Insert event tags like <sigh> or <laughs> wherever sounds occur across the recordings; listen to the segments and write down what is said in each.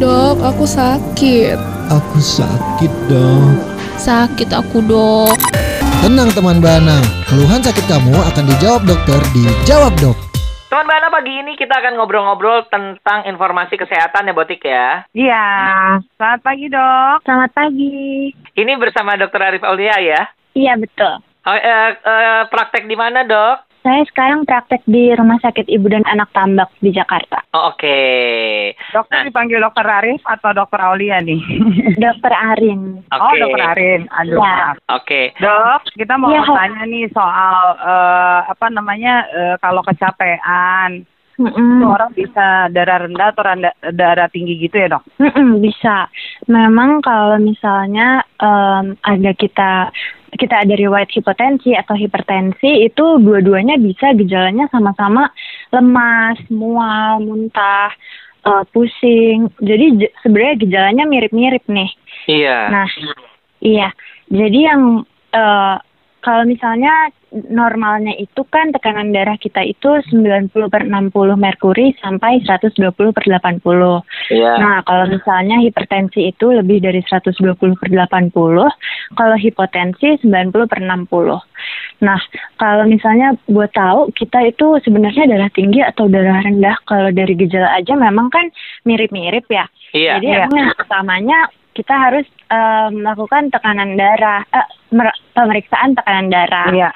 Dok, aku sakit. Aku sakit dok. Sakit aku dok. Tenang teman Bana, keluhan sakit kamu akan dijawab dokter di Jawab Dok. Teman Bana pagi ini kita akan ngobrol-ngobrol tentang informasi kesehatan ya Botik ya. Iya, selamat pagi dok. Selamat pagi. Ini bersama Dokter Arif Aulia ya. Iya betul. Oh, eh, eh, praktek di mana dok? Saya sekarang praktek di Rumah Sakit Ibu dan Anak Tambak di Jakarta. Oh, Oke. Dokter Nah. dipanggil dokter Arif atau dokter Aulia nih? <laughs> Dokter Arin. Oke. Oh dokter Arin, aduh Ya. maaf. Oke. Dok, kita mau Kak. tanya nih soal eh, apa namanya eh, kalau kecapean, itu Mm-mm. orang bisa darah rendah atau randa- darah tinggi gitu ya dok? Mm-mm, bisa. Memang kalau misalnya em, ada kita kita ada riwayat hipotensi atau hipertensi itu dua-duanya bisa gejalanya sama-sama lemas, mual, muntah, eh, pusing. Jadi sebenarnya gejalanya mirip-mirip nih. Iya. Nah, iya. Jadi yang eh, kalau misalnya normalnya itu kan tekanan darah kita itu 90 per 60 merkuri sampai 120 per 80. Iya. Nah, kalau misalnya hipertensi itu lebih dari 120 per 80, kalau hipotensi 90 per 60. Nah, kalau misalnya buat tahu kita itu sebenarnya darah tinggi atau darah rendah, kalau dari gejala aja memang kan mirip-mirip ya. Iya. Jadi yang pertamanya kita harus eh, melakukan tekanan darah, mer- pemeriksaan tekanan darah. Iya.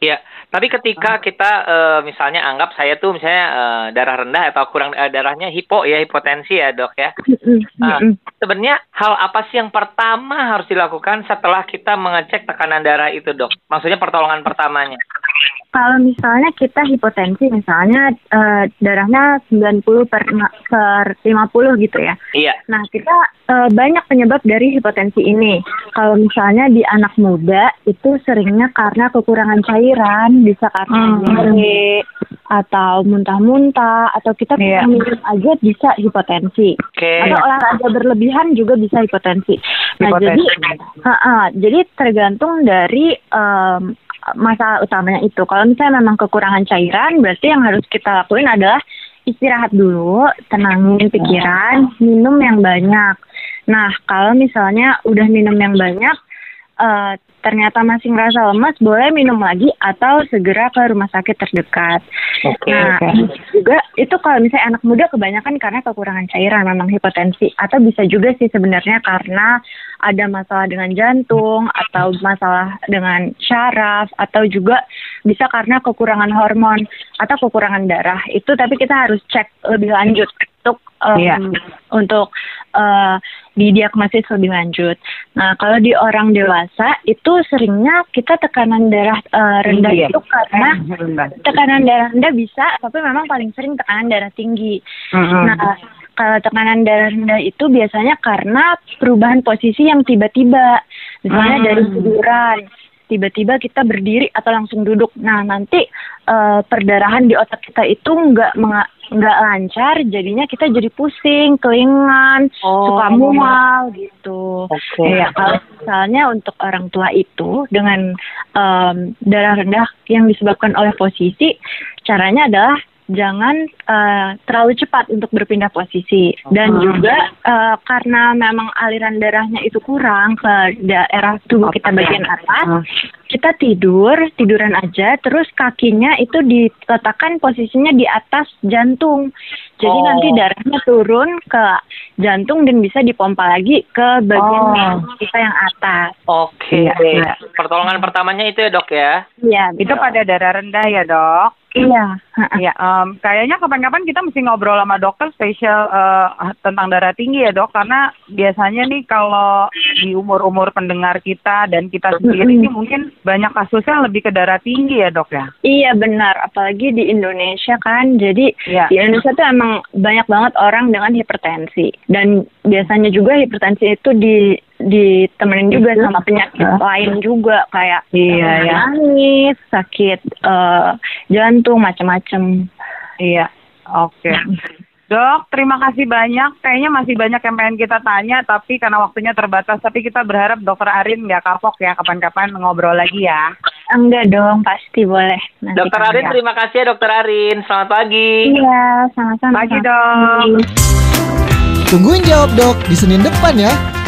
Iya. Tapi ketika kita eh, misalnya anggap saya tuh misalnya eh, darah rendah atau kurang eh, darahnya hipo ya hipotensi ya dok ya. Mm-mm. Sebenarnya hal apa sih yang pertama harus dilakukan setelah kita mengecek tekanan darah itu dok? Maksudnya pertolongan pertamanya. Kalau misalnya kita hipotensi, misalnya eh, darahnya 90 per, per 50 gitu ya. Iya. Nah, kita eh, banyak penyebab dari hipotensi ini. Kalau misalnya di anak muda itu seringnya karena kekurangan cairan, bisa karena Hmm. diare atau muntah-muntah atau kita kurang minum aja bisa hipotensi. Oke. Atau olahraga berlebihan juga bisa hipotensi. Nah, Hipotensi. jadi Ha-ha, jadi tergantung dari em, masalah utamanya itu. Kalau misalnya memang kekurangan cairan, berarti yang harus kita lakuin adalah istirahat dulu, tenangin pikiran, minum yang banyak. Nah, kalau misalnya udah minum yang banyak, eh, ternyata masih ngerasa lemas, boleh minum lagi atau segera ke rumah sakit terdekat. Oke. Nah, juga itu kalau misalnya anak muda kebanyakan karena kekurangan cairan memang hipotensi atau bisa juga sih sebenarnya karena ada masalah dengan jantung atau masalah dengan syaraf atau juga bisa karena kekurangan hormon atau kekurangan darah. Itu tapi kita harus cek lebih lanjut untuk em, Iya. untuk eh, didiagnosis lebih lanjut. Nah, kalau di orang dewasa itu seringnya kita tekanan darah eh, rendah ya? itu karena Eh, tekanan darah rendah bisa, tapi memang paling sering tekanan darah tinggi. Mm-mm. Nah, kalau tekanan darah rendah itu biasanya karena perubahan posisi yang tiba-tiba, misalnya Hmm. dari tiduran, tiba-tiba kita berdiri atau langsung duduk. Nah, nanti eh, perdarahan di otak kita itu nggak nggak lancar, jadinya kita jadi pusing, kelingan, Oh. suka mual gitu. Oke. Iya, kalau misalnya untuk orang tua itu dengan em, darah rendah yang disebabkan oleh posisi, caranya adalah jangan eh, terlalu cepat untuk berpindah posisi dan juga eh, karena memang aliran darahnya itu kurang ke daerah tubuh kita bagian atas, kita tidur tiduran aja, terus kakinya itu diletakkan posisinya di atas jantung, jadi Oh. nanti darahnya turun ke jantung dan bisa dipompa lagi ke bagian Oh. kita yang atas. Oke. Iya, iya. Pertolongan pertamanya itu ya dok ya. Iya, Itu pada darah rendah ya dok? Iya. Iya, em, kayaknya kapan-kapan kita mesti ngobrol sama dokter spesial eh, tentang darah tinggi ya dok, karena biasanya nih kalau di umur-umur pendengar kita dan kita sendiri ini mungkin banyak kasusnya lebih ke darah tinggi ya dok ya. Iya benar, apalagi di Indonesia kan. Jadi Iya. di Indonesia tuh emang banyak banget orang dengan hipertensi dan biasanya juga hipertensi itu di ditemenin juga sama penyakit lain juga kayak Iya, ya. nangis, sakit eh, jantung, macam-macam. Iya, oke. Dok, terima kasih banyak. Kayaknya masih banyak yang pengen kita tanya, tapi karena waktunya terbatas. Tapi kita berharap dokter Arin nggak kapok ya, kapan-kapan ngobrol lagi ya. Enggak dong, pasti boleh. Nanti Dokter kamu- Arin terima kasih ya dokter Arin. Selamat pagi. Iya, sama-sama. Pagi dok. Tungguin jawab dok di Senin depan ya.